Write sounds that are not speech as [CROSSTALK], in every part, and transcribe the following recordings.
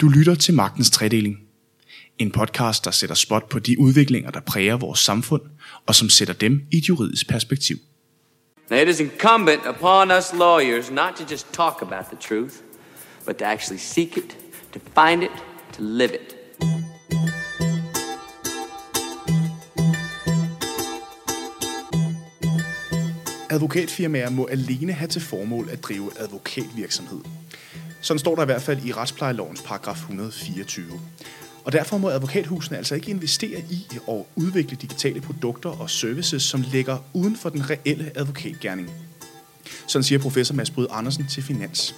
Du lytter til Magtens Tredeling. En podcast, der sætter spot på de udviklinger, der præger vores samfund, og som sætter dem i et juridisk perspektiv. Now, it is incumbent upon us lawyers not to just talk about the truth, but to actually seek it, to find it, to live it. Advokatfirmaer må alene have til formål at drive advokatvirksomhed. Sådan står der i hvert fald i retsplejelovens paragraf 124. Og derfor må advokathusene altså ikke investere i og udvikle digitale produkter og services, som ligger uden for den reelle advokatgærning. Sådan siger professor Mads Bryd Andersen til Finans.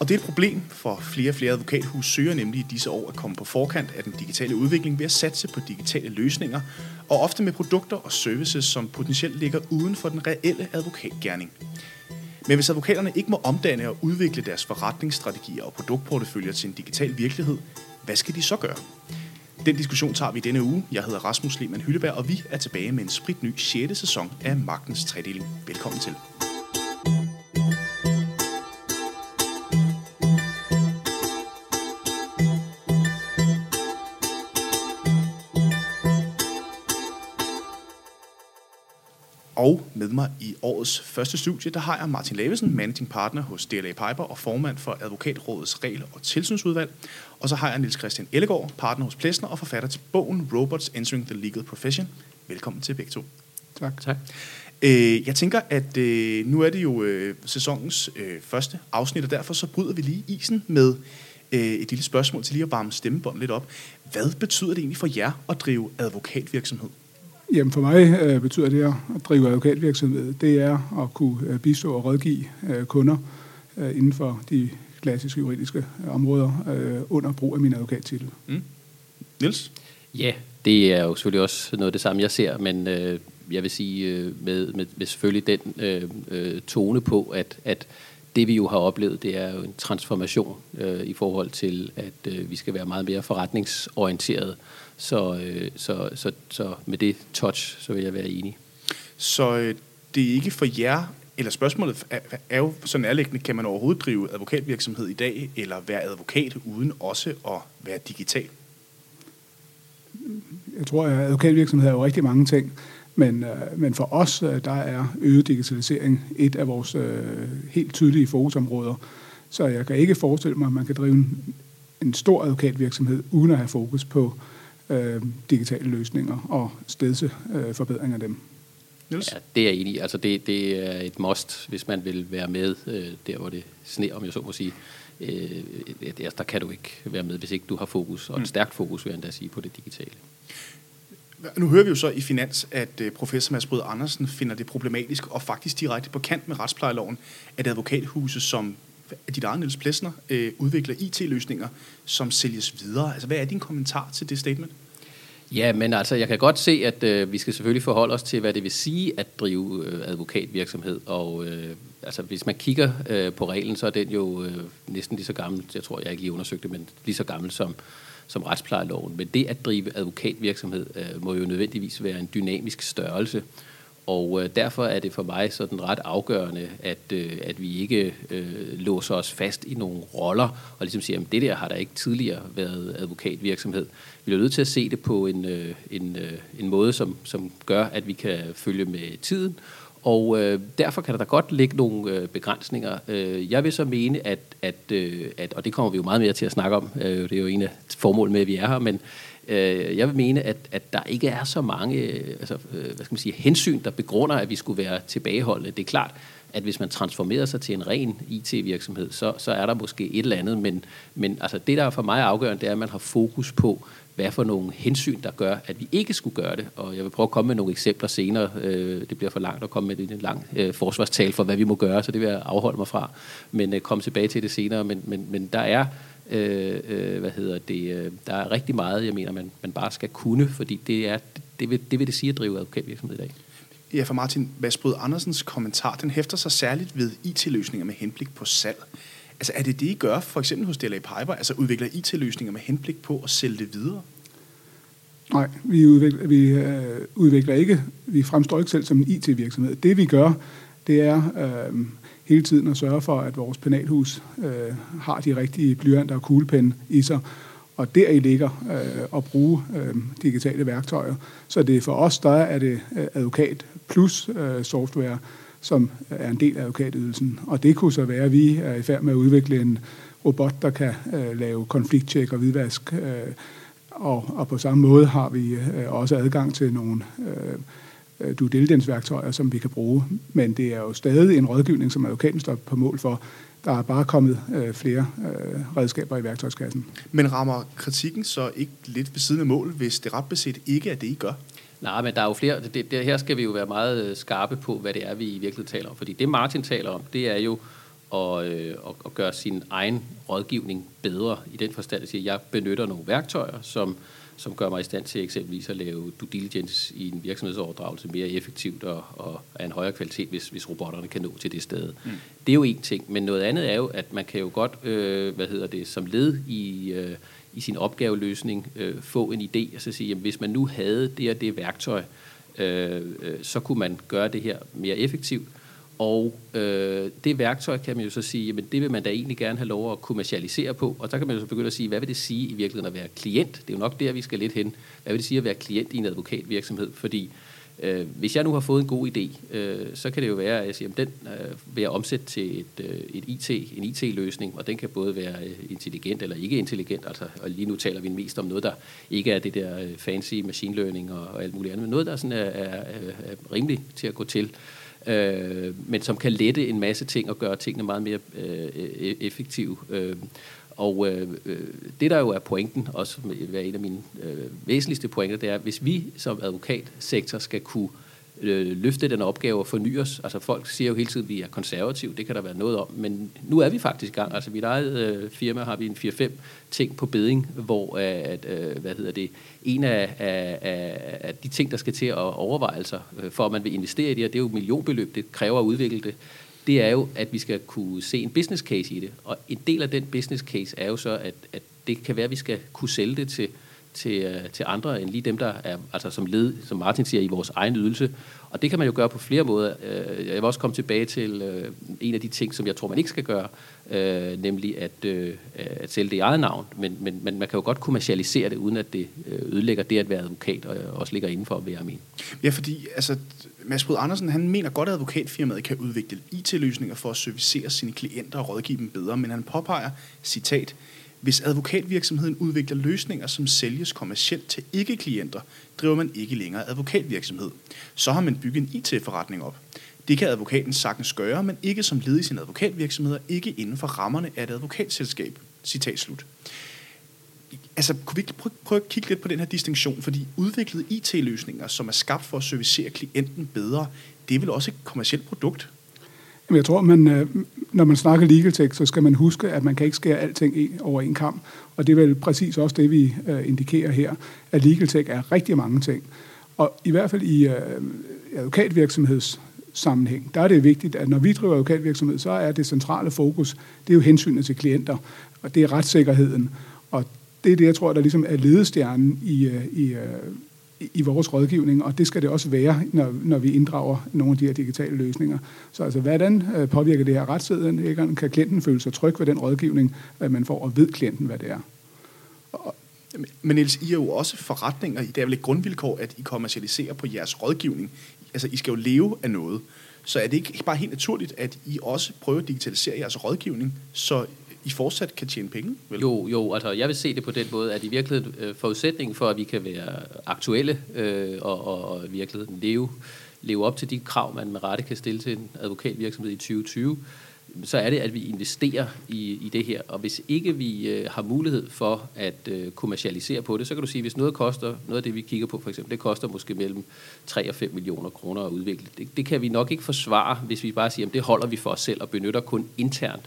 Og det er et problem, for flere og flere advokathus søger nemlig i disse år at komme på forkant af den digitale udvikling ved at satse på digitale løsninger, og ofte med produkter og services, som potentielt ligger uden for den reelle advokatgærning. Men hvis advokaterne ikke må omdanne og udvikle deres forretningsstrategier og produktporteføljer til en digital virkelighed, hvad skal de så gøre? Den diskussion tager vi denne uge. Jeg hedder Rasmus Lehmann Hylleberg, og vi er tilbage med en spritny 6. sæson af Magtens Tredeling. Velkommen til. Og med mig i årets første studie, der har jeg Martin Lavesen, managing partner hos DLA Piper og formand for Advokatrådets regel- og tilsynsudvalg. Og så har jeg Niels Christian Ellegaard, partner hos Plesner og forfatter til bogen Robots Entering the Legal Profession. Velkommen til begge to. Tak. tak. Øh, jeg tænker, at øh, nu er det jo øh, sæsonens øh, første afsnit, og derfor så bryder vi lige isen med øh, et lille spørgsmål til lige at varme stemmebånd lidt op. Hvad betyder det egentlig for jer at drive advokatvirksomhed? Jamen for mig øh, betyder det at drive advokatvirksomhed, det er at kunne øh, bistå og rådgive øh, kunder øh, inden for de klassiske juridiske områder øh, under brug af min advokattitel. Mm. Niels? Ja, det er jo selvfølgelig også noget af det samme, jeg ser, men øh, jeg vil sige øh, med, med, med selvfølgelig den øh, øh, tone på, at, at det vi jo har oplevet, det er jo en transformation øh, i forhold til, at øh, vi skal være meget mere forretningsorienteret. Så, øh, så, så, så med det touch, så vil jeg være enig. Så øh, det er ikke for jer, eller spørgsmålet er, er jo så nærliggende, kan man overhovedet drive advokatvirksomhed i dag, eller være advokat uden også at være digital? Jeg tror, at advokatvirksomhed er jo rigtig mange ting. Men, øh, men for os, øh, der er øget digitalisering et af vores øh, helt tydelige fokusområder. Så jeg kan ikke forestille mig, at man kan drive en, en stor advokatvirksomhed uden at have fokus på øh, digitale løsninger og stedse øh, forbedring af dem. Niels? Ja, det er jeg enig i. Altså det, det er et must, hvis man vil være med øh, der, hvor det sner, om jeg så må sige. Øh, der, kan du ikke være med, hvis ikke du har fokus, og et mm. stærkt fokus, vil jeg endda sige, på det digitale. Nu hører vi jo så i Finans, at øh, professor Mads Brød Andersen finder det problematisk og faktisk direkte på kant med retsplejeloven, at advokathuse som dit eget Niels Plesner øh, udvikler IT-løsninger, som sælges videre. Altså, hvad er din kommentar til det statement? Ja, men altså, jeg kan godt se, at øh, vi skal selvfølgelig forholde os til, hvad det vil sige at drive øh, advokatvirksomhed. Og øh, altså, hvis man kigger øh, på reglen, så er den jo øh, næsten lige så gammel, jeg tror, jeg ikke lige undersøgte men lige så gammel som, som retsplejeloven. Men det at drive advokatvirksomhed øh, må jo nødvendigvis være en dynamisk størrelse. Og øh, derfor er det for mig sådan ret afgørende, at, øh, at vi ikke øh, låser os fast i nogle roller, og ligesom siger, at det der har der ikke tidligere været advokatvirksomhed. Vi er nødt til at se det på en, øh, en, øh, en måde, som, som gør, at vi kan følge med tiden, og øh, derfor kan der da godt ligge nogle øh, begrænsninger. Øh, jeg vil så mene, at, at, øh, at, og det kommer vi jo meget mere til at snakke om, øh, det er jo en af formålene med, at vi er her, men øh, jeg vil mene, at, at der ikke er så mange øh, altså, øh, hvad skal man sige, hensyn, der begrunder, at vi skulle være tilbageholdende. Det er klart, at hvis man transformerer sig til en ren IT-virksomhed, så, så er der måske et eller andet, men, men altså, det, der er for mig afgørende, det er, at man har fokus på, hvad for nogle hensyn, der gør, at vi ikke skulle gøre det. Og jeg vil prøve at komme med nogle eksempler senere. Øh, det bliver for langt at komme med en lang øh, forsvarstal for, hvad vi må gøre, så det vil jeg afholde mig fra. Men øh, komme tilbage til det senere. Men, men, men der er øh, hvad hedder det, der er rigtig meget, jeg mener, man, man bare skal kunne, fordi det, er, det, vil, det vil det sige at drive advokatvirksomhed i dag. Ja, for Martin Vasbrød Andersens kommentar, den hæfter sig særligt ved IT-løsninger med henblik på salg. Altså er det det, I gør for eksempel hos DLA Piper, altså udvikler IT-løsninger med henblik på at sælge det videre? Nej, vi udvikler, vi, øh, udvikler ikke, vi fremstår ikke selv som en IT-virksomhed. Det vi gør, det er øh, hele tiden at sørge for, at vores penalhus øh, har de rigtige blyanter og kuglepen i sig, og der i ligger øh, at bruge øh, digitale værktøjer. Så det for os, der er det øh, advokat plus øh, software, som er en del af advokatydelsen. Og det kunne så være, at vi er i færd med at udvikle en robot, der kan øh, lave konflikttjek og hvidvask. Øh, og, og på samme måde har vi øh, også adgang til nogle øh, øh, due diligence-værktøjer, som vi kan bruge. Men det er jo stadig en rådgivning, som advokaten står på mål for. Der er bare kommet øh, flere øh, redskaber i værktøjskassen. Men rammer kritikken så ikke lidt ved siden af mål, hvis det ret beset ikke er det, I gør? Nej, men der er jo flere. Det, det, her skal vi jo være meget øh, skarpe på, hvad det er, vi i virkeligheden taler om. Fordi det, Martin taler om, det er jo at, øh, at, at gøre sin egen rådgivning bedre. I den forstand, at sige, at jeg benytter nogle værktøjer, som, som gør mig i stand til eksempelvis at lave due diligence i en virksomhedsoverdragelse mere effektivt og, og af en højere kvalitet, hvis, hvis robotterne kan nå til det sted. Mm. Det er jo en ting, men noget andet er jo, at man kan jo godt, øh, hvad hedder det, som led i... Øh, i sin opgaveløsning øh, få en idé, og så sige, jamen, hvis man nu havde det og det værktøj, øh, øh, så kunne man gøre det her mere effektivt. Og øh, det værktøj kan man jo så sige, jamen det vil man da egentlig gerne have lov at kommercialisere på, og så kan man jo så begynde at sige, hvad vil det sige i virkeligheden at være klient? Det er jo nok der, vi skal lidt hen. Hvad vil det sige at være klient i en advokatvirksomhed? Fordi Øh, hvis jeg nu har fået en god idé, øh, så kan det jo være, at jeg siger, at den øh, vil jeg omsætte til et, øh, et IT, en IT-løsning, og den kan både være øh, intelligent eller ikke intelligent. Altså, og lige nu taler vi mest om noget, der ikke er det der øh, fancy machine learning og, og alt muligt andet, men noget, der sådan er, er, er rimeligt til at gå til. Øh, men som kan lette en masse ting og gøre tingene meget mere øh, e-, effektive. Øh, og øh, øh, det, der jo er pointen, også er en af mine øh, væsentligste pointer, det er, at hvis vi som advokatsektor skal kunne øh, løfte den opgave og forny os, altså folk siger jo hele tiden, at vi er konservative, det kan der være noget om, men nu er vi faktisk i gang. Altså mit eget øh, firma har vi en 4-5 ting på beding, hvor øh, at, øh, hvad hedder det, en af, af, af, af de ting, der skal til at overveje sig, øh, for at man vil investere i det her, det er jo millionbeløb, det kræver at udvikle det det er jo, at vi skal kunne se en business case i det. Og en del af den business case er jo så, at, at det kan være, at vi skal kunne sælge det til, til, øh, til andre end lige dem, der er altså som led, som Martin siger, i vores egen ydelse. Og det kan man jo gøre på flere måder. Øh, jeg vil også komme tilbage til øh, en af de ting, som jeg tror, man ikke skal gøre, nemlig at, at sælge det i eget navn. Men, men, men man kan jo godt kommercialisere det, uden at det ødelægger det at være advokat, og også ligger inden for at være. Ja, fordi altså, Mads Brud Andersen han mener godt, at advokatfirmaet kan udvikle IT-løsninger for at servicere sine klienter og rådgive dem bedre, men han påpeger, citat, hvis advokatvirksomheden udvikler løsninger, som sælges kommercielt til ikke-klienter, driver man ikke længere advokatvirksomhed. Så har man bygget en IT-forretning op. Det kan advokaten sagtens gøre, men ikke som led i sin advokatvirksomhed og ikke inden for rammerne af et advokatselskab. Citat slut altså, kunne vi ikke prøve, prøve at kigge lidt på den her distinktion? Fordi udviklede IT-løsninger, som er skabt for at servicere klienten bedre, det er vel også et kommersielt produkt? Jeg tror, man, øh, når man snakker legal tech, så skal man huske, at man kan ikke skære alting over en kamp. Og det er vel præcis også det, vi øh, indikerer her, at legal tech er rigtig mange ting. Og i hvert fald i øh, advokatvirksomhedssammenhæng, der er det vigtigt, at når vi driver advokatvirksomhed, så er det centrale fokus, det er jo hensynet til klienter, og det er retssikkerheden. Og det er det, jeg tror, der ligesom er ledestjernen i, øh, i, i vores rådgivning, og det skal det også være, når, når vi inddrager nogle af de her digitale løsninger. Så altså, hvordan øh, påvirker det her retssikkerheden? Kan klienten føle sig tryg ved den rådgivning, øh, man får, og ved klienten, hvad det er? Og, men Niels, I er jo også forretninger. Det er vel et grundvilkår, at I kommercialiserer på jeres rådgivning. Altså, I skal jo leve af noget. Så er det ikke bare helt naturligt, at I også prøver at digitalisere jeres rådgivning, så i fortsat kan tjene penge? Vel? Jo, jo, altså jeg vil se det på den måde, at i virkeligheden øh, forudsætningen for, at vi kan være aktuelle øh, og, og, og i virkeligheden leve, leve op til de krav, man med rette kan stille til en advokatvirksomhed i 2020, så er det, at vi investerer i, i det her. Og hvis ikke vi øh, har mulighed for at øh, kommercialisere på det, så kan du sige, hvis noget koster, noget af det vi kigger på for eksempel, det koster måske mellem 3 og 5 millioner kroner at udvikle. Det, det kan vi nok ikke forsvare, hvis vi bare siger, at det holder vi for os selv og benytter kun internt.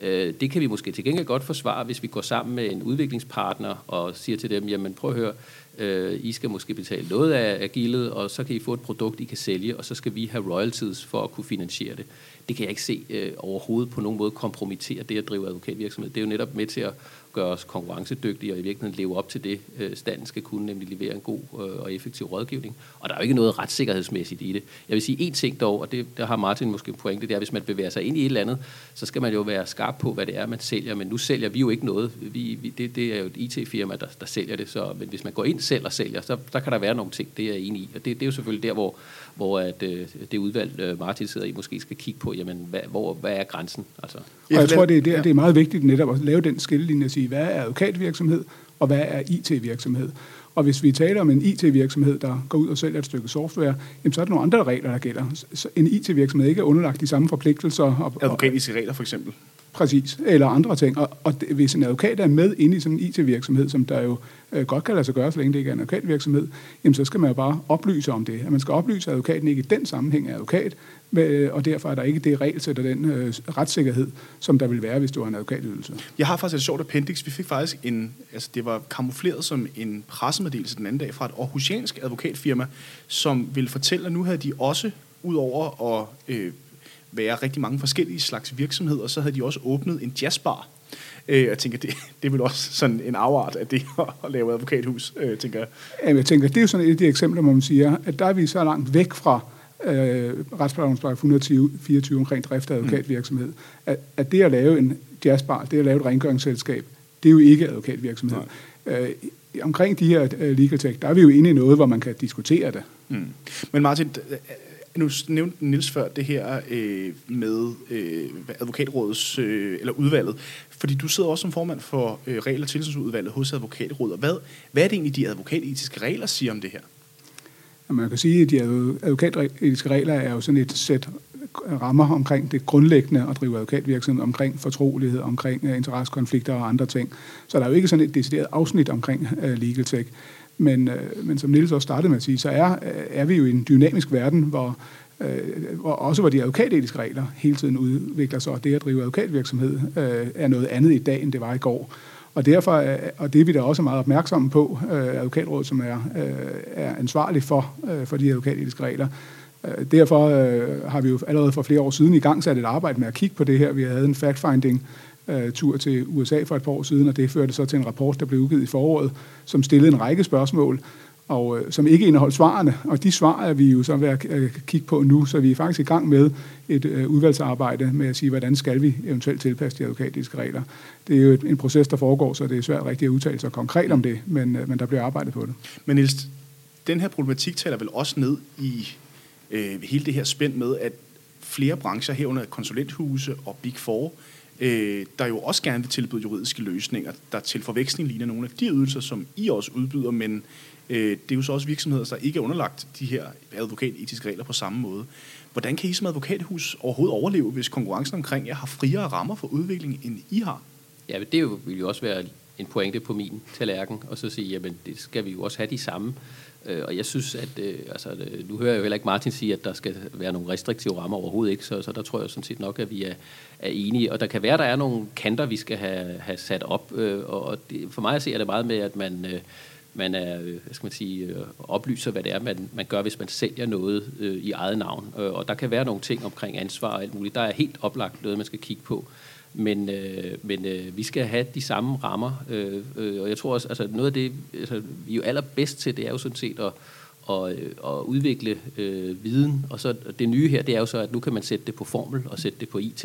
Øh, det kan vi måske til gengæld godt forsvare, hvis vi går sammen med en udviklingspartner og siger til dem, jamen prøv at høre, Øh, I skal måske betale noget af, af gildet, og så kan I få et produkt, I kan sælge, og så skal vi have royalties for at kunne finansiere det. Det kan jeg ikke se øh, overhovedet på nogen måde kompromittere det at drive advokatvirksomhed. Det er jo netop med til at gøre os konkurrencedygtige og i virkeligheden leve op til det, øh, staten skal kunne, nemlig levere en god øh, og effektiv rådgivning. Og der er jo ikke noget retssikkerhedsmæssigt i det. Jeg vil sige én ting dog, og det, der har Martin måske en pointe, det er, at hvis man bevæger sig ind i et eller andet, så skal man jo være skarp på, hvad det er, man sælger. Men nu sælger vi jo ikke noget. Vi, vi, det, det er jo et IT-firma, der, der sælger det. Så, men hvis man går ind selv og sælger, så der kan der være nogle ting, det er jeg enig i. Og det, det er jo selvfølgelig der, hvor, hvor at, øh, det udvalg, øh, Martin sidder i, måske skal kigge på, jamen, hvad, hvor, hvad er grænsen? Altså. Og jeg tror, det er, der, det er meget vigtigt netop at lave den skillelinje og sige, hvad er advokatvirksomhed, og hvad er IT-virksomhed? Og hvis vi taler om en IT-virksomhed, der går ud og sælger et stykke software, jamen, så er der nogle andre regler, der gælder. Så en IT-virksomhed ikke er underlagt de samme forpligtelser. Og, Advokatiske regler for eksempel. Præcis, eller andre ting. Og, og det, hvis en advokat er med inde i sådan en IT-virksomhed, som der jo øh, godt kan lade sig gøre, så længe det ikke er en advokatvirksomhed, jamen så skal man jo bare oplyse om det. At man skal oplyse, at advokaten ikke i den sammenhæng er advokat, og derfor er der ikke det regelsæt og den øh, retssikkerhed, som der vil være, hvis du har en advokatydelse. Jeg har faktisk et sjovt appendix. Vi fik faktisk en, altså det var kamufleret som en pressemeddelelse den anden dag fra et aarhusiansk advokatfirma, som ville fortælle, at nu havde de også, udover at øh, være rigtig mange forskellige slags virksomheder, så havde de også åbnet en jazzbar. Øh, jeg tænker, det, det er vel også sådan en afart af det at lave advokathus, øh, tænker jeg. Jamen, jeg tænker, det er jo sådan et af de eksempler, hvor man siger, at der er vi så langt væk fra øh, retsplejelovens 124 omkring drift af advokatvirksomhed, at, at det at lave en jazzbar, det at lave et rengøringsselskab, det er jo ikke advokatvirksomhed. Øh, omkring de her uh, legal tech, der er vi jo inde i noget, hvor man kan diskutere det. Mm. Men Martin, nu nævnte Nils før det her øh, med øh, advokatrådets, øh, eller udvalget, fordi du sidder også som formand for øh, regel- og tilsynsudvalget hos advokatrådet. Hvad, hvad er det egentlig, de advokatetiske regler siger om det her? Man kan sige, at de advokatetiske regler er jo sådan et sæt rammer omkring det grundlæggende at drive advokatvirksomhed, omkring fortrolighed, omkring øh, interessekonflikter og andre ting. Så der er jo ikke sådan et decideret afsnit omkring uh, legal tech. Men, øh, men som Nils også startede med at sige, så er, øh, er vi jo i en dynamisk verden, hvor, uh, hvor også hvor de advokatetiske regler hele tiden udvikler sig, og det at drive advokatvirksomhed øh, er noget andet i dag, end det var i går. Og derfor, øh, og det er vi da også meget opmærksomme på, advokatrådet, som er, er ansvarlig for, for de advokatetiske regler, Øh, derfor øh, har vi jo allerede for flere år siden i gang sat et arbejde med at kigge på det her. Vi havde en fact-finding øh, tur til USA for et par år siden, og det førte så til en rapport, der blev udgivet i foråret, som stillede en række spørgsmål, og øh, som ikke indeholdt svarene. Og de svar er vi jo så ved at øh, kigge på nu, så vi er faktisk i gang med et øh, udvalgsarbejde med at sige, hvordan skal vi eventuelt tilpasse de advokatiske regler. Det er jo et, en proces, der foregår, så det er svært rigtigt at udtale sig konkret om det, men, øh, men der bliver arbejdet på det. Men Niels, den her problematik taler vel også ned i øh, hele det her spænd med, at flere brancher herunder konsulenthuse og Big Four, øh, Øh, der jo også gerne vil tilbyde juridiske løsninger, der til forveksling ligner nogle af de ydelser, som I også udbyder, men øh, det er jo så også virksomheder, der ikke er underlagt de her advokatetiske regler på samme måde. Hvordan kan I som advokathus overhovedet overleve, hvis konkurrencen omkring jer har friere rammer for udvikling, end I har? Ja, det vil jo også være en pointe på min tallerken, og så sige, jamen det skal vi jo også have de samme Øh, og jeg synes, at øh, altså, øh, nu hører jeg jo heller ikke Martin sige, at der skal være nogle restriktive rammer overhovedet ikke, så, så der tror jeg sådan set nok, at vi er, er enige. Og der kan være, at der er nogle kanter, vi skal have, have sat op, øh, og det, for mig ser det meget med, at man... Øh, man er, øh, hvad skal man sige, øh, oplyser, hvad det er, man, man gør, hvis man sælger noget øh, i eget navn. Øh, og der kan være nogle ting omkring ansvar og alt muligt. Der er helt oplagt noget, man skal kigge på. Men, øh, men øh, vi skal have de samme rammer, øh, øh, og jeg tror også, altså noget af det, altså, vi er jo allerbedst til, det er jo sådan set at, at, at udvikle øh, viden, og så det nye her, det er jo så, at nu kan man sætte det på formel og sætte det på IT,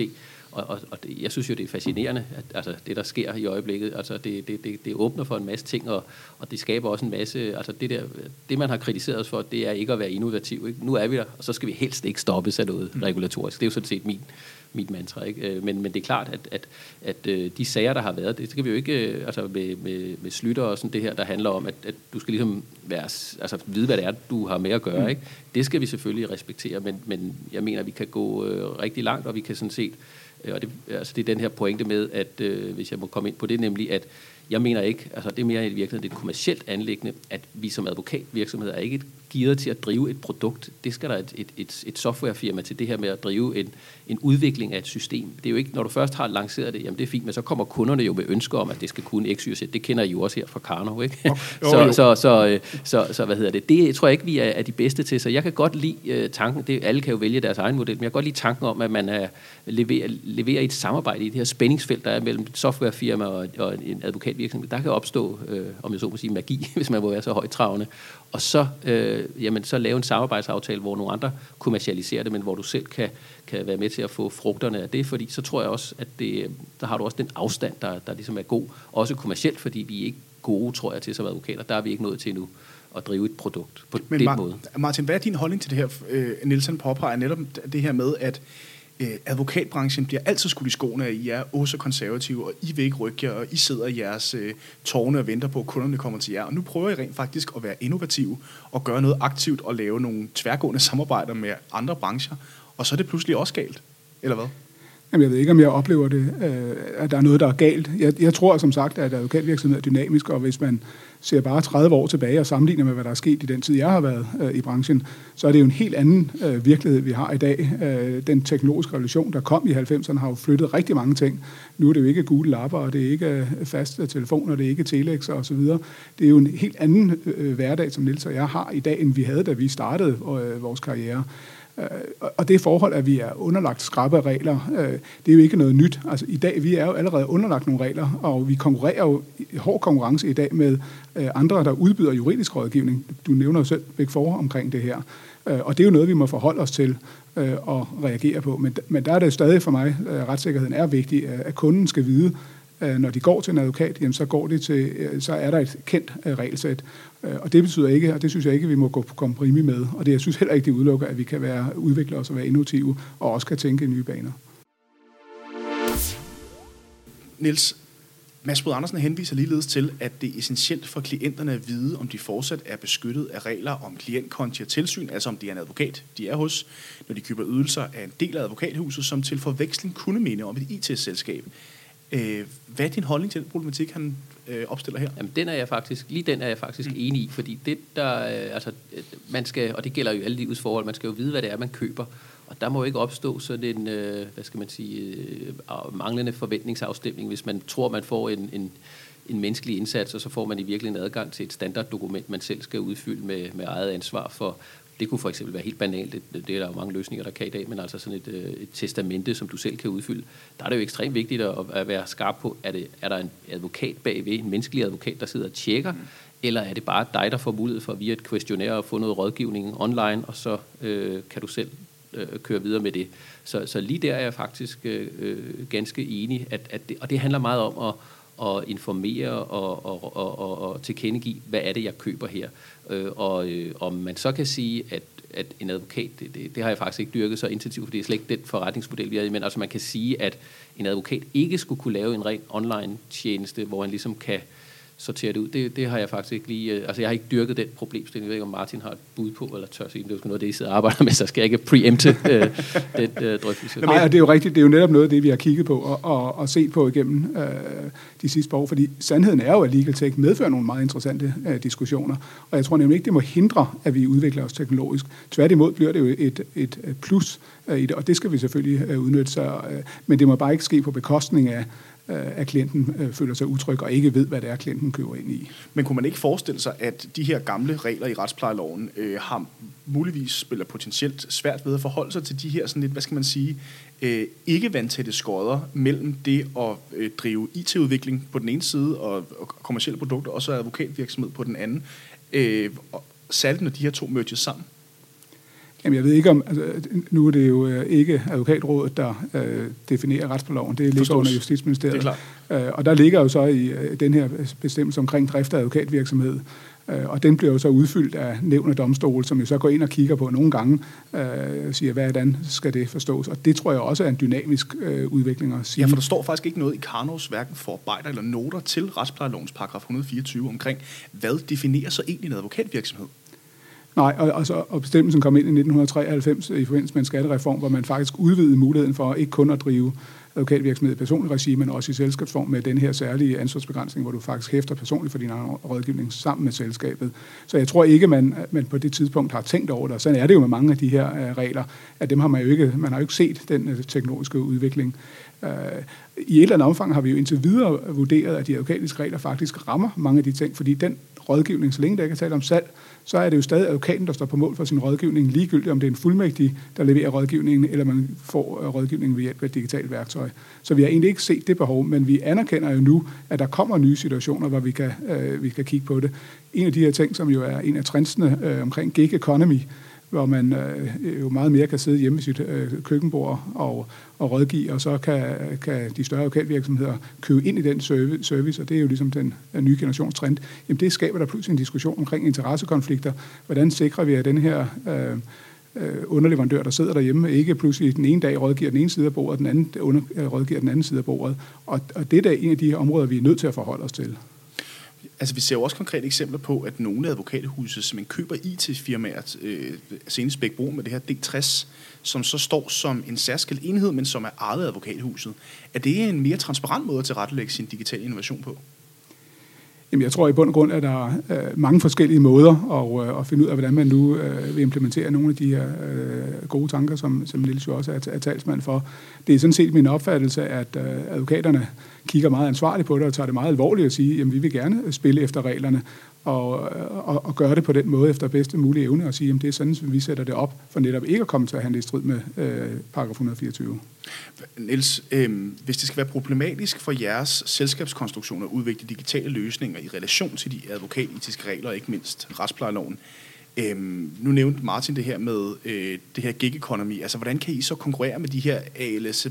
og, og, og det, jeg synes jo, det er fascinerende, at altså, det, der sker i øjeblikket, altså, det, det, det, det åbner for en masse ting, og, og det skaber også en masse, altså det, der, det man har kritiseret os for, det er ikke at være innovativ. Ikke? Nu er vi der, og så skal vi helst ikke stoppes af noget mm. regulatorisk. Det er jo sådan set min, mit mantra. Ikke? Øh, men, men det er klart, at, at, at øh, de sager, der har været, det skal vi jo ikke, øh, altså med, med, med slytter og sådan det her, der handler om, at, at du skal ligesom være, altså vide, hvad det er, du har med at gøre. Mm. Ikke? Det skal vi selvfølgelig respektere, men, men jeg mener, at vi kan gå øh, rigtig langt, og vi kan sådan set, øh, og det, altså det er den her pointe med, at øh, hvis jeg må komme ind på det, nemlig at jeg mener ikke, altså det er mere i virkeligheden et kommersielt anlæggende, at vi som advokatvirksomhed er ikke et gearet til at drive et produkt. Det skal der et, et, et, et softwarefirma til det her med at drive en, en udvikling af et system. Det er jo ikke, når du først har lanceret det, jamen det er fint, men så kommer kunderne jo med ønsker om, at det skal kunne X, Y Z. Det kender I jo også her fra Karnov, ikke? Okay. [LAUGHS] så, så, så, øh, så, så, hvad hedder det? Det tror jeg ikke, vi er, er de bedste til. Så jeg kan godt lide uh, tanken, det, alle kan jo vælge deres egen model, men jeg kan godt lide tanken om, at man er, leverer, leverer et samarbejde i det her spændingsfelt, der er mellem et softwarefirma og, og en advokatvirksomhed. Der kan opstå, uh, om jeg så må sige, magi, [LAUGHS] hvis man må være så højtravende. Og så, uh, jamen, så lave en samarbejdsaftale, hvor nogle andre kommercialiserer det, men hvor du selv kan, kan være med til at få frugterne af det, fordi så tror jeg også, at det, der har du også den afstand, der, der ligesom er god, også kommercielt, fordi vi er ikke gode, tror jeg, til som advokater. Der er vi ikke nået til endnu at drive et produkt på Men den Mar- måde. Martin, hvad er din holdning til det her? Øh, Nielsen påpeger netop det her med, at øh, advokatbranchen bliver altid skudt i skoene, at I er også konservative, og I vil ikke rykke jer, og I sidder i jeres øh, tårne og venter på, at kunderne kommer til jer. Og nu prøver I rent faktisk at være innovative og gøre noget aktivt og lave nogle tværgående samarbejder med andre brancher og så er det pludselig også galt, eller hvad? Jamen, jeg ved ikke, om jeg oplever det, øh, at der er noget, der er galt. Jeg, jeg tror som sagt, at advokatvirksomhed er dynamisk, og hvis man ser bare 30 år tilbage og sammenligner med, hvad der er sket i den tid, jeg har været øh, i branchen, så er det jo en helt anden øh, virkelighed, vi har i dag. Øh, den teknologiske revolution, der kom i 90'erne, har jo flyttet rigtig mange ting. Nu er det jo ikke gule lapper, og det er ikke øh, faste telefoner, det er ikke Telex og så videre. Det er jo en helt anden øh, øh hverdag, som Nils og jeg har i dag, end vi havde, da vi startede øh, vores karriere. Øh, og det forhold, at vi er underlagt skrappe regler, øh, det er jo ikke noget nyt. Altså i dag, vi er jo allerede underlagt nogle regler, og vi konkurrerer jo i hård konkurrence i dag med øh, andre, der udbyder juridisk rådgivning. Du nævner jo selv Big Four omkring det her. Og det er jo noget, vi må forholde os til og reagere på. Men, men der er det stadig for mig, at retssikkerheden er vigtig, at kunden skal vide, når de går til en advokat, jamen så, går de til, så er der et kendt regelsæt. Øh, og det betyder ikke, og det synes jeg ikke, vi må gå på kompromis med. Og det, jeg synes heller ikke, det udelukker, at vi kan være udvikle os og være innovative, og også kan tænke i nye baner. Niels, Mads Brød Andersen henviser ligeledes til, at det er essentielt for klienterne at vide, om de fortsat er beskyttet af regler om klientkonti og tilsyn, altså om det er en advokat, de er hos, når de køber ydelser af en del af advokathuset, som til forveksling kunne minde om et IT-selskab. Øh, hvad er din holdning til den problematik, han øh, opstiller her? Jamen, den er jeg faktisk, lige den er jeg faktisk mm. enig i, fordi det der, øh, altså, man skal, og det gælder jo alle livets forhold, man skal jo vide, hvad det er, man køber. Og der må jo ikke opstå sådan en, øh, hvad skal man sige, øh, manglende forventningsafstemning, hvis man tror, man får en, en, en menneskelig indsats, og så får man i virkeligheden adgang til et standarddokument, man selv skal udfylde med, med eget ansvar for, det kunne for eksempel være helt banalt, det, det er der jo mange løsninger, der kan i dag, men altså sådan et, øh, et testamente, som du selv kan udfylde, der er det jo ekstremt vigtigt at, at være skarp på, er, det, er der en advokat bagved, en menneskelig advokat, der sidder og tjekker, mm. eller er det bare dig, der får mulighed for via et questionnaire at få noget rådgivning online, og så øh, kan du selv øh, køre videre med det. Så, så lige der er jeg faktisk øh, øh ganske enig, at, at det, og det handler meget om at og informere og, og, og, og, og tilkendegive, hvad er det, jeg køber her. Øh, og øh, om man så kan sige, at, at en advokat, det, det, det har jeg faktisk ikke dyrket så intensivt, for det er slet ikke den forretningsmodel, vi har i, men altså man kan sige, at en advokat ikke skulle kunne lave en ren online tjeneste, hvor han ligesom kan øh, sortere det ud. Det, det har jeg faktisk ikke lige... Øh, altså, jeg har ikke dyrket den problemstilling. Jeg ved ikke, om Martin har et bud på, eller tør sige, det er jo noget det, I sidder og arbejder med, så skal jeg ikke preempte øh, den øh, drøftelse. Nej, det er jo rigtigt. Det er jo netop noget af det, vi har kigget på og, og, og set på igennem øh, de sidste par år, fordi sandheden er jo, at Legal Tech medfører nogle meget interessante øh, diskussioner, og jeg tror nemlig ikke, det må hindre, at vi udvikler os teknologisk. Tværtimod bliver det jo et, et plus øh, i det, og det skal vi selvfølgelig øh, udnytte sig, øh, men det må bare ikke ske på bekostning af Øh, at klienten øh, føler sig utryg og ikke ved, hvad det er, klienten køber ind i. Men kunne man ikke forestille sig, at de her gamle regler i retsplejeloven øh, har muligvis spiller potentielt svært ved at forholde sig til de her sådan lidt, hvad skal man sige, øh, ikke vandtætte skodder mellem det at øh, drive IT-udvikling på den ene side og, og kommersielle produkter, og så advokatvirksomhed på den anden. Øh, særligt når de her to merges sammen. Jamen, jeg ved ikke om... Altså, nu er det jo øh, ikke advokatrådet, der øh, definerer retsplejeloven. Det ligger Forstås. under Justitsministeriet. Det er klart. Øh, og der ligger jo så i øh, den her bestemmelse omkring drift af advokatvirksomhed, øh, og den bliver jo så udfyldt af nævn og domstol, som jo så går ind og kigger på nogle gange, øh, siger, hvordan skal det forstås? Og det tror jeg også er en dynamisk øh, udvikling at sige. Ja, for der står faktisk ikke noget i Karnovs hverken forarbejder eller noter til retsplejelovens paragraf 124 omkring, hvad definerer så egentlig en advokatvirksomhed? Nej, og, og, så, og bestemmelsen kom ind i 1993 i forbindelse med en skattereform, hvor man faktisk udvidede muligheden for ikke kun at drive advokatvirksomhed i personlig regi, men også i selskabsform med den her særlige ansvarsbegrænsning, hvor du faktisk hæfter personligt for din rådgivning sammen med selskabet. Så jeg tror ikke, man, man på det tidspunkt har tænkt over det. Og sådan er det jo med mange af de her uh, regler, at dem har man jo ikke, man har jo ikke set den uh, teknologiske udvikling. Uh, I et eller andet omfang har vi jo indtil videre vurderet, at de advokatiske regler faktisk rammer mange af de ting, fordi den rådgivning, så længe der ikke er tale om salg, så er det jo stadig advokaten, der står på mål for sin rådgivning, ligegyldigt om det er en fuldmægtig, der leverer rådgivningen, eller man får øh, rådgivningen ved hjælp af et digitalt værktøj. Så vi har egentlig ikke set det behov, men vi anerkender jo nu, at der kommer nye situationer, hvor vi kan, øh, vi kan kigge på det. En af de her ting, som jo er en af trendsene øh, omkring gig economy, hvor man øh, jo meget mere kan sidde hjemme i sit øh, køkkenbord og, og rådgive, og så kan, kan de større lokalvirksomheder købe ind i den service, og det er jo ligesom den nye generationstrend. Jamen det skaber der pludselig en diskussion omkring interessekonflikter. Hvordan sikrer vi, at den her øh, øh, underleverandør, der sidder derhjemme, ikke pludselig den ene dag rådgiver den ene side af bordet, den anden under, øh, rådgiver den anden side af bordet. Og, og det er da en af de her områder, vi er nødt til at forholde os til. Altså, vi ser jo også konkrete eksempler på, at nogle advokathuse som køber IT-firmaer, øh, senest Bækbro med det her D60, som så står som en særskilt enhed, men som er ejet af advokathuset. Er det en mere transparent måde at tilrettelægge sin digitale innovation på? Jamen, jeg tror i bund og grund, at der er øh, mange forskellige måder at, øh, at finde ud af, hvordan man nu øh, vil implementere nogle af de her øh, gode tanker, som, som Niels jo også er, er talsmand for. Det er sådan set min opfattelse, at øh, advokaterne kigger meget ansvarligt på det og tager det meget alvorligt og siger, at vi vil gerne spille efter reglerne og, og, og gøre det på den måde efter bedste mulige evne og sige, at det er sådan, at vi sætter det op for netop ikke at komme til at handle i strid med øh, paragraf 124. Niels, øh, hvis det skal være problematisk for jeres selskabskonstruktion at udvikle digitale løsninger i relation til de advokatetiske regler, og ikke mindst retsplejeloven, øh, nu nævnte Martin det her med øh, det her gig economy. Altså, hvordan kan I så konkurrere med de her ALS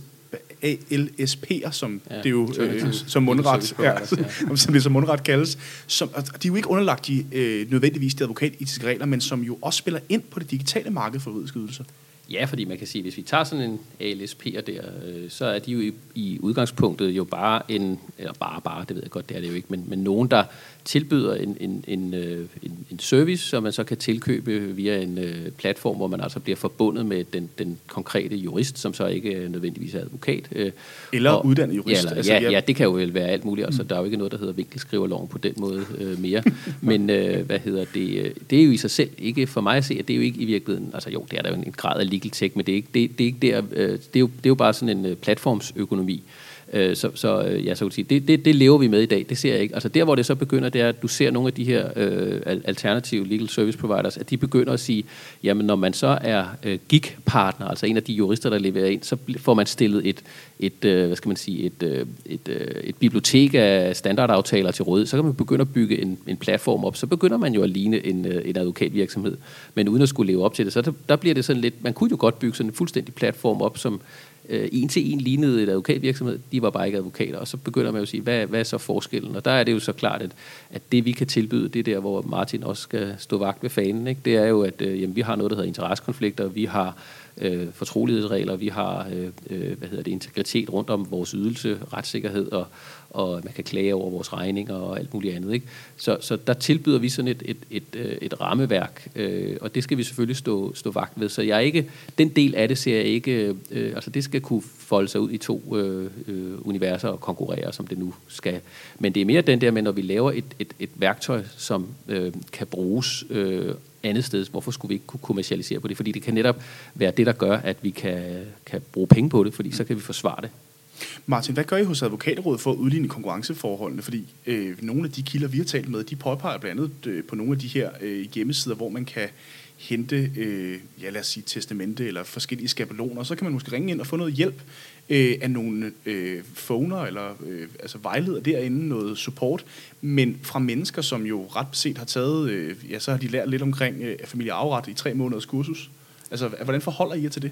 ALSP'er, som ja, det jo øh, som mundret, ja, ja. [LAUGHS] som det som mundret kaldes, som, og de er jo ikke underlagt de, øh, nødvendigvis de advokatetiske regler, men som jo også spiller ind på det digitale marked for juridiske ydelser. Ja, fordi man kan sige, hvis vi tager sådan en ALSP'er der, øh, så er de jo i, i udgangspunktet jo bare en, eller bare bare, det ved jeg godt, det er det jo ikke, men, men nogen, der tilbyder en, en, en, øh, en, en service, som man så kan tilkøbe via en øh, platform, hvor man altså bliver forbundet med den, den konkrete jurist, som så ikke nødvendigvis er advokat. Øh, eller og, uddannet jurist. Ja, eller, altså, ja, ja, det kan jo vel være alt muligt. Altså, mm. Der er jo ikke noget, der hedder vinkelskriverloven på den måde øh, mere. [LAUGHS] Men øh, hvad hedder det? Det er jo i sig selv ikke for mig at se, at det er jo ikke i virkeligheden, altså jo, det er der jo en grad af legal tech, men det er ikke, det, det er ikke der, øh, det, er jo, det er jo bare sådan en platformsøkonomi. Øh, så, så øh, ja, så kan sige, det, det, det lever vi med i dag, det ser jeg ikke. Altså der, hvor det så begynder, det er, at du ser nogle af de her øh, alternative legal service providers, at de begynder at sige, jamen når man så er øh, gig-partner, altså en af de jurister, der leverer ind, så får man stillet et, et øh, hvad skal man sige, et, øh, et, øh, et bibliotek af standardaftaler til råd, så kan man begynde at bygge en, en platform op, så begynder man jo at ligne en, øh, en advokatvirksomhed, men uden at skulle leve op til det, så der, der bliver det sådan lidt, man kunne jo godt bygge sådan en fuldstændig platform op, som øh, en til en lignede et advokatvirksomhed, de var bare ikke advokater, og så begynder man jo at sige, hvad, hvad er så forskellen? Og der er det jo så klart, at, at det vi kan tilbyde, det er der, hvor Martin også skal stå vagt ved fanen, ikke? det er jo, at øh, jamen, vi har noget, der hedder interessekonflikter, vi har øh, fortrolighedsregler, vi har øh, øh, hvad hedder det, integritet rundt om vores ydelse, retssikkerhed, og, og man kan klage over vores regninger og alt muligt andet. Ikke? Så, så der tilbyder vi sådan et, et, et, øh, et rammeværk, øh, og det skal vi selvfølgelig stå, stå vagt ved. Så jeg er ikke, den del af det ser jeg ikke, øh, altså det skal kunne folde sig ud i to øh, øh, universer og konkurrere, som det nu skal. Men det er mere den der med, når vi laver et, et, et værktøj, som øh, kan bruges øh, andet sted, hvorfor skulle vi ikke kunne kommercialisere på det? Fordi det kan netop være det, der gør, at vi kan, kan bruge penge på det, fordi så kan vi forsvare det. Martin, hvad gør I hos Advokatrådet for at udligne konkurrenceforholdene? Fordi øh, nogle af de kilder, vi har talt med, de påpeger blandt andet øh, på nogle af de her øh, hjemmesider, hvor man kan hente, øh, ja lad os sige, testamente eller forskellige skabeloner, så kan man måske ringe ind og få noget hjælp øh, af nogle øh, phoner eller øh, altså vejleder derinde, noget support, men fra mennesker, som jo ret set har taget, øh, ja så har de lært lidt omkring øh, familieafret i tre måneders kursus. Altså, hvordan forholder I jer til det?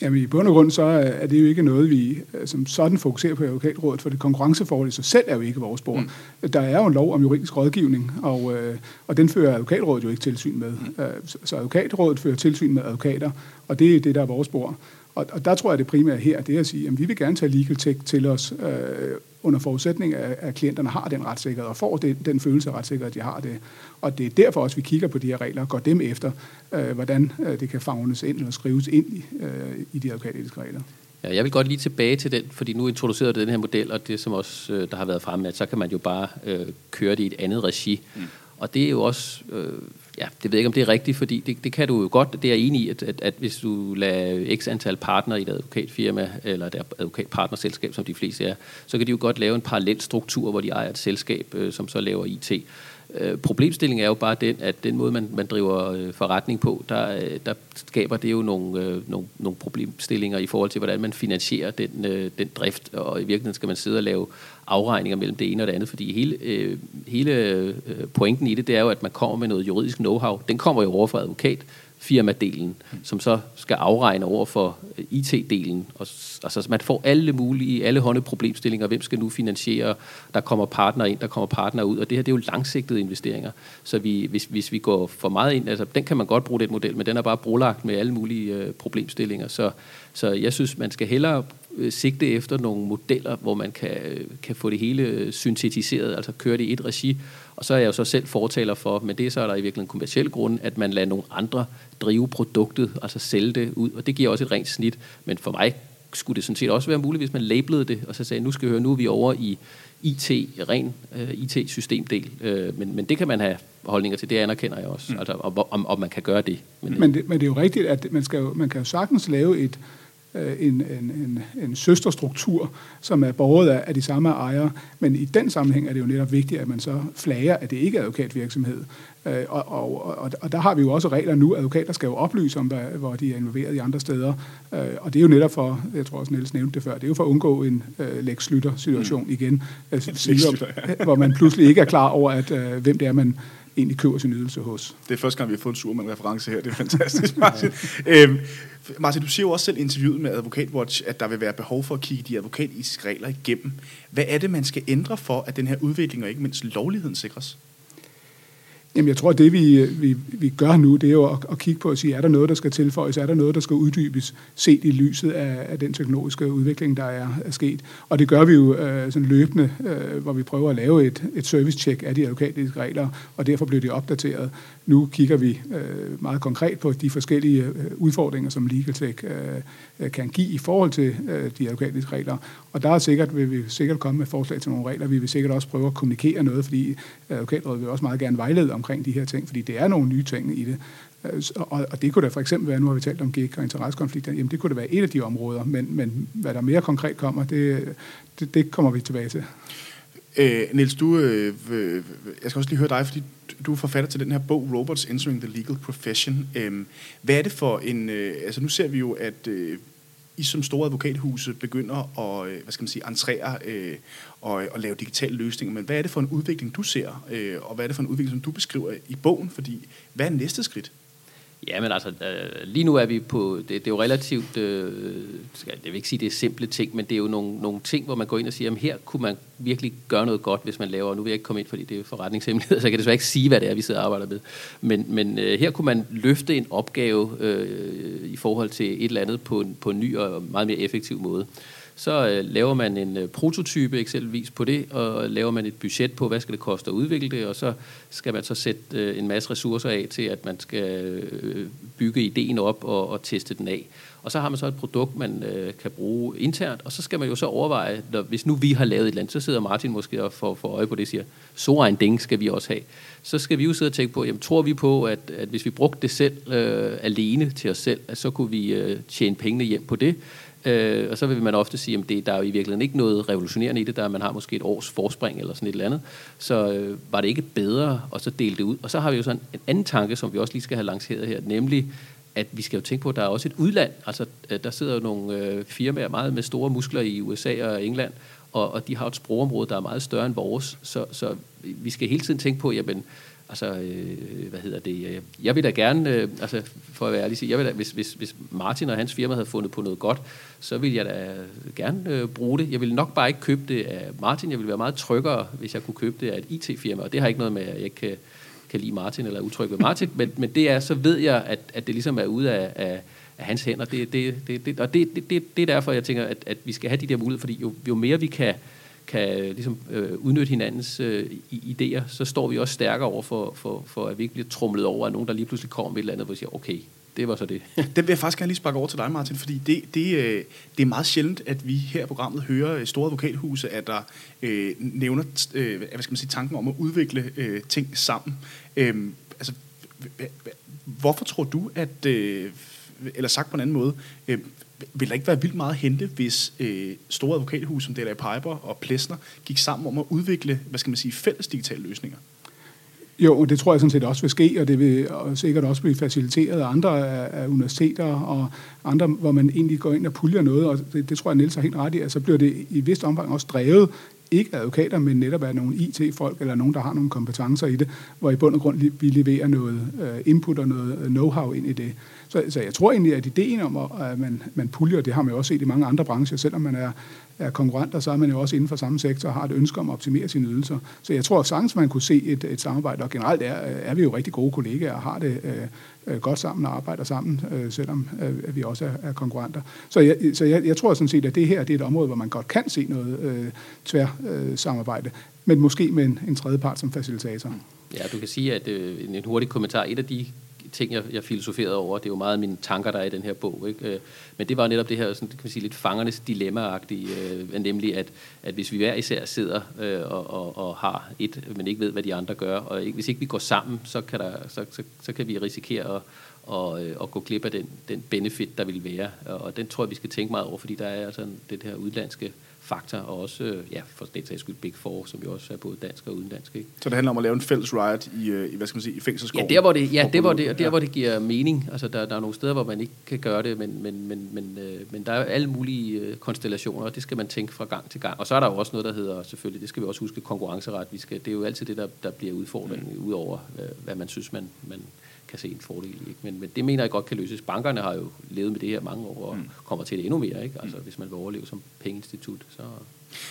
Jamen i bund og grund så er det jo ikke noget, vi øh, som sådan fokuserer på i advokatrådet, for det konkurrenceforhold i sig selv er jo ikke vores bord. Mm. Der er jo en lov om juridisk rådgivning, og, øh, og den fører advokatrådet jo ikke tilsyn med. Mm. Så advokatrådet fører tilsyn med advokater, og det er det, der er vores bord. Og, og der tror jeg, det primære her det er at sige, at vi vil gerne tage legal tech til os øh, under forudsætning af, at klienterne har den retssikkerhed og får det, den følelse af retssikkerhed, at de har det. Og det er derfor også, vi kigger på de her regler og går dem efter, øh, hvordan øh, det kan fagnes ind eller skrives ind i, øh, i de advokatetiske regler. Ja, jeg vil godt lige tilbage til den, fordi nu introducerer du den her model, og det som også øh, der har været fremme, at så kan man jo bare øh, køre det i et andet regi. Mm. Og det er jo også, øh, ja, det ved jeg ikke, om det er rigtigt, fordi det, det kan du jo godt, det er jeg enig i, at, at, at hvis du lader x antal partner i et advokatfirma, eller et advokatpartnerselskab, som de fleste er, så kan de jo godt lave en parallel struktur, hvor de ejer et selskab, øh, som så laver IT. Øh, problemstillingen er jo bare den, at den måde, man, man driver øh, forretning på, der, øh, der skaber det jo nogle, øh, nogle, nogle problemstillinger i forhold til, hvordan man finansierer den, øh, den drift, og i virkeligheden skal man sidde og lave afregninger mellem det ene og det andet, fordi hele, øh, hele øh, pointen i det, det er jo, at man kommer med noget juridisk know-how. Den kommer jo over fra advokat, firmadelen, som så skal afregne over for øh, IT-delen. Og, altså, man får alle mulige, alle hånde problemstillinger. Hvem skal nu finansiere? Der kommer partner ind, der kommer partner ud. Og det her, det er jo langsigtede investeringer. Så vi, hvis, hvis vi går for meget ind, altså den kan man godt bruge, den model, men den er bare brolagt med alle mulige øh, problemstillinger. Så, så jeg synes, man skal hellere sigte efter nogle modeller, hvor man kan, kan få det hele syntetiseret, altså køre det i et regi, og så er jeg jo så selv fortaler for, men det er så er der i virkeligheden en kommersiel grund, at man lader nogle andre drive produktet, altså sælge det ud, og det giver også et rent snit. Men for mig skulle det sådan set også være muligt, hvis man labelede det, og så sagde, nu skal vi høre, nu er vi over i IT, ren uh, IT-systemdel. Uh, men, men det kan man have holdninger til, det anerkender jeg også, mm. altså, om, om, om man kan gøre det. Men, men, det, men det er jo rigtigt, at man, skal jo, man kan jo sagtens lave et, Øh, en, en, en, en søsterstruktur, som er borget af, af de samme ejere. Men i den sammenhæng er det jo netop vigtigt, at man så flager, at det ikke er advokatvirksomhed. Øh, og, og, og, og der har vi jo også regler nu. Advokater skal jo oplyse om, hvad, hvor de er involveret i andre steder. Øh, og det er jo netop for, jeg tror også Niels nævnte det før, det er jo for at undgå en uh, Lex Slytter-situation mm. igen, altså, hvor man pludselig ikke er klar over, at uh, hvem det er, man egentlig køber sin ydelse hos. Det er første gang, vi har fået en Surman-reference her. Det er fantastisk, [LAUGHS] Martin. øhm, Martin, du siger jo også selv i interviewet med Advokatwatch, at der vil være behov for at kigge de advokatiske regler igennem. Hvad er det, man skal ændre for, at den her udvikling og ikke mindst lovligheden sikres? Jamen, jeg tror, at det vi, øh, vi, vi gør nu, det er jo at, at kigge på og sige, er der noget, der skal tilføjes, er der noget, der skal uddybes, set i lyset af, af den teknologiske udvikling, der er, er sket. Og det gør vi jo øh, sådan løbende, øh, hvor vi prøver at lave et, et service-check af de advokatiske regler, og derfor bliver det opdateret. Nu kigger vi øh, meget konkret på de forskellige øh, udfordringer, som LegalTech øh, øh, kan give i forhold til øh, de advokatiske regler. Og der er sikkert, vil vi sikkert komme med forslag til nogle regler. Vi vil sikkert også prøve at kommunikere noget, fordi advokatrådet vil også meget gerne vejlede omkring de her ting, fordi det er nogle nye ting i det. Øh, og, og det kunne da for eksempel være, nu har vi talt om gig og interessekonflikter, jamen det kunne da være et af de områder, men, men hvad der mere konkret kommer, det, det, det kommer vi tilbage til. Øh, Niels, du, øh, jeg skal også lige høre dig, fordi du er forfatter til den her bog, Robots Entering the Legal Profession. Øh, hvad er det for en... Øh, altså nu ser vi jo, at øh, i som store advokathuse begynder at, øh, hvad skal man sige, entrere øh, og, og lave digitale løsninger, men hvad er det for en udvikling, du ser, øh, og hvad er det for en udvikling, som du beskriver i bogen? Fordi, hvad er næste skridt? Ja, men altså, øh, lige nu er vi på, det, det er jo relativt, øh, jeg vil ikke sige, det er simple ting, men det er jo nogle, nogle ting, hvor man går ind og siger, at her kunne man virkelig gøre noget godt, hvis man laver, nu vil jeg ikke komme ind, fordi det er forretningshemmelighed, så jeg kan desværre ikke sige, hvad det er, vi sidder og arbejder med, men, men øh, her kunne man løfte en opgave øh, i forhold til et eller andet på en, på en ny og meget mere effektiv måde. Så øh, laver man en øh, prototype eksempelvis på det, og laver man et budget på, hvad skal det koste at udvikle det, og så skal man så sætte øh, en masse ressourcer af til, at man skal øh, bygge ideen op og, og teste den af. Og så har man så et produkt, man øh, kan bruge internt, og så skal man jo så overveje, når, hvis nu vi har lavet et eller andet, så sidder Martin måske og får, får øje på det og siger, så en ding skal vi også have. Så skal vi jo sidde og tænke på, jamen tror vi på, at, at hvis vi brugte det selv øh, alene til os selv, at så kunne vi øh, tjene pengene hjem på det, Øh, og så vil man ofte sige, at det, der er jo i virkeligheden ikke noget revolutionerende i det, der man har måske et års forspring eller sådan et eller andet. Så øh, var det ikke bedre at så dele det ud. Og så har vi jo sådan en anden tanke, som vi også lige skal have lanceret her, nemlig at vi skal jo tænke på, at der er også et udland. Altså, øh, der sidder jo nogle øh, firmaer meget med store muskler i USA og England, og, og de har et sprogområde, der er meget større end vores. Så, så vi skal hele tiden tænke på, jamen, altså, øh, hvad hedder det, øh, jeg vil da gerne, øh, altså, for at være ærlig, sige, jeg vil da, hvis, hvis, hvis Martin og hans firma havde fundet på noget godt, så vil jeg da gerne øh, bruge det. Jeg vil nok bare ikke købe det af Martin, jeg vil være meget tryggere, hvis jeg kunne købe det af et IT-firma, og det har ikke noget med, at jeg ikke kan, kan lide Martin eller er utryg ved Martin, men, men det er, så ved jeg, at, at det ligesom er ude af, af af hans hænder. Det, det, det, det, og det, det, det, det er derfor, jeg tænker, at, at vi skal have de der muligheder, fordi jo, jo mere vi kan, kan ligesom, øh, udnytte hinandens øh, idéer, så står vi også stærkere over for, for, for, at vi ikke bliver trumlet over af nogen, der lige pludselig kommer med et eller andet, hvor vi siger, okay, det var så det. Den vil jeg faktisk gerne lige sparke over til dig, Martin, fordi det, det, øh, det er meget sjældent, at vi her i programmet hører øh, store advokathuse, at der øh, nævner øh, hvad skal man sige, tanken om at udvikle øh, ting sammen. Øh, altså, hvorfor tror du, at, øh, eller sagt på en anden måde, øh, vil der ikke være vildt meget at hente, hvis øh, store advokathuse som Della Piper og Plessner gik sammen om at udvikle, hvad skal man sige, fælles digitale løsninger? Jo, det tror jeg sådan set også vil ske, og det vil sikkert også blive faciliteret af andre af, universiteter og andre, hvor man egentlig går ind og puljer noget, og det, det tror jeg, Niels har helt ret i, at så bliver det i vist omfang også drevet ikke advokater, men netop af nogle IT-folk eller nogen, der har nogle kompetencer i det, hvor i bund og grund vi leverer noget øh, input og noget øh, know-how ind i det. Så, så jeg tror egentlig, at ideen om, at man, man puljer, det har man jo også set i mange andre brancher, selvom man er, er konkurrenter, så er man jo også inden for samme sektor og har et ønske om at optimere sine ydelser. Så jeg tror at sagtens, man kunne se et, et samarbejde, og generelt er, er vi jo rigtig gode kollegaer og har det øh, godt sammen og arbejder sammen, øh, selvom øh, vi også er, er konkurrenter. Så, jeg, så jeg, jeg tror sådan set, at det her det er et område, hvor man godt kan se noget øh, tvær øh, samarbejde, men måske med en, en tredje part som facilitator. Ja, du kan sige, at øh, en hurtig kommentar, et af de ting, jeg, jeg filosoferede over. Det er jo meget mine tanker, der er i den her bog. Ikke? Øh, men det var netop det her, sådan, kan man sige, lidt fangernes dilemma-agtige, øh, nemlig at, at hvis vi hver især sidder øh, og, og, og har et, men ikke ved, hvad de andre gør, og ikke, hvis ikke vi går sammen, så kan, der, så, så, så kan vi risikere at, og, øh, og gå glip af den, den benefit, der vil være. Og den tror jeg, vi skal tænke meget over, fordi der er altså det her udlandske faktor, og også, øh, ja, for den sags skyld, Big Four, som jo også er både dansk og udenlandsk. Ikke? Så det handler om at lave en fælles riot i, øh, i hvad skal man sige, i fængselsgården? Ja, der hvor det, ja, det, hvor det, der, hvor det giver mening. Altså, der, der er nogle steder, hvor man ikke kan gøre det, men, men, men, men, øh, men der er alle mulige konstellationer, og det skal man tænke fra gang til gang. Og så er der jo også noget, der hedder, selvfølgelig, det skal vi også huske, konkurrenceret. Vi skal, det er jo altid det, der, der bliver udfordringen, mm. ud over, hvad man synes, man, man, kan se en fordel i. Ikke? Men, men det mener jeg godt kan løses. Bankerne har jo levet med det her mange år, og mm. kommer til det endnu mere. Ikke? Altså, mm. hvis man vil overleve som pengeinstitut, så...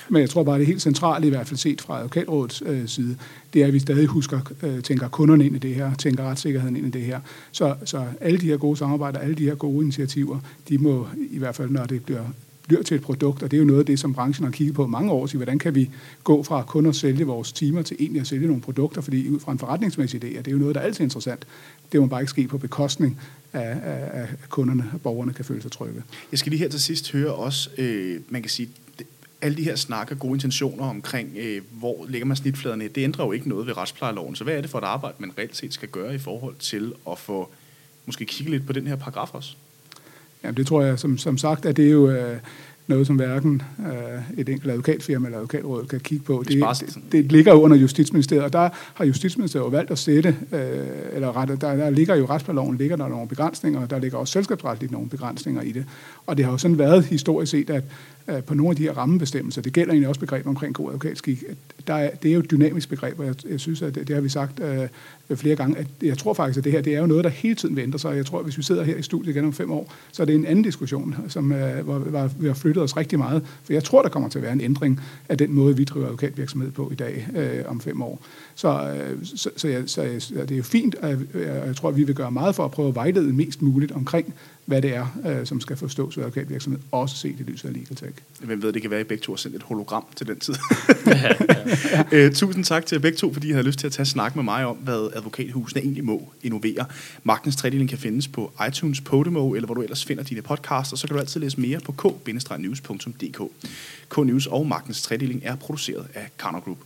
Men jeg tror bare, det er helt centralt, i hvert fald set fra advokatrådets øh, side, det er, at vi stadig husker, øh, tænker kunderne ind i det her, tænker retssikkerheden ind i det her. Så, så alle de her gode samarbejder, alle de her gode initiativer, de må i hvert fald, når det bliver bliver til et produkt, og det er jo noget af det, som branchen har kigget på mange år, så hvordan kan vi gå fra kun at sælge vores timer til egentlig at sælge nogle produkter, fordi ud fra en forretningsmæssig idé, det er jo noget, der er altid interessant. Det må bare ikke ske på bekostning af, af, af kunderne, og borgerne kan føle sig trygge. Jeg skal lige her til sidst høre også, øh, man kan sige, alle de her snakker, gode intentioner omkring, øh, hvor ligger man snitfladerne, det ændrer jo ikke noget ved retsplejeloven. Så hvad er det for et arbejde, man reelt set skal gøre i forhold til at få måske kigge lidt på den her paragraf også? Ja, det tror jeg, som, som sagt, at det er jo øh, noget, som hverken øh, et enkelt advokatfirma eller advokatråd kan kigge på. Det, det, det ligger jo under Justitsministeriet, og der har Justitsministeriet jo valgt at sætte, øh, eller ret, der, der ligger jo retsplejeloven, ligger der nogle begrænsninger, og der ligger også selskabsretligt nogle begrænsninger i det. Og det har jo sådan været historisk set, at øh, på nogle af de her rammebestemmelser, det gælder egentlig også begrebet omkring god advokatskik, der er, det er jo et dynamisk begreb, og jeg, jeg synes, at det, det har vi sagt øh, flere gange, at jeg tror faktisk, at det her det er jo noget, der hele tiden venter sig. Jeg tror, at hvis vi sidder her i studiet igen om fem år, så er det en anden diskussion, som øh, hvor, hvor vi har flyttet os rigtig meget. For jeg tror, der kommer til at være en ændring af den måde, vi driver advokatvirksomhed på i dag øh, om fem år. Så, øh, så, så, jeg, så jeg, det er jo fint, øh, og jeg, jeg tror, at vi vil gøre meget for at prøve at vejlede mest muligt omkring, hvad det er, øh, som skal forstås ved advokatvirksomhed, også set i lyset af legal tech. Hvem ved, det kan være, at I begge to har sendt et hologram til den tid. [LAUGHS] [LAUGHS] øh, tusind tak til jer begge to, fordi I havde lyst til at tage snak med mig om, hvad advokathusene egentlig må innovere. Magtens tredeling kan findes på iTunes, Podimo, eller hvor du ellers finder dine podcasts, og så kan du altid læse mere på k-news.dk. K-News og Magtens tredeling er produceret af Karner Group.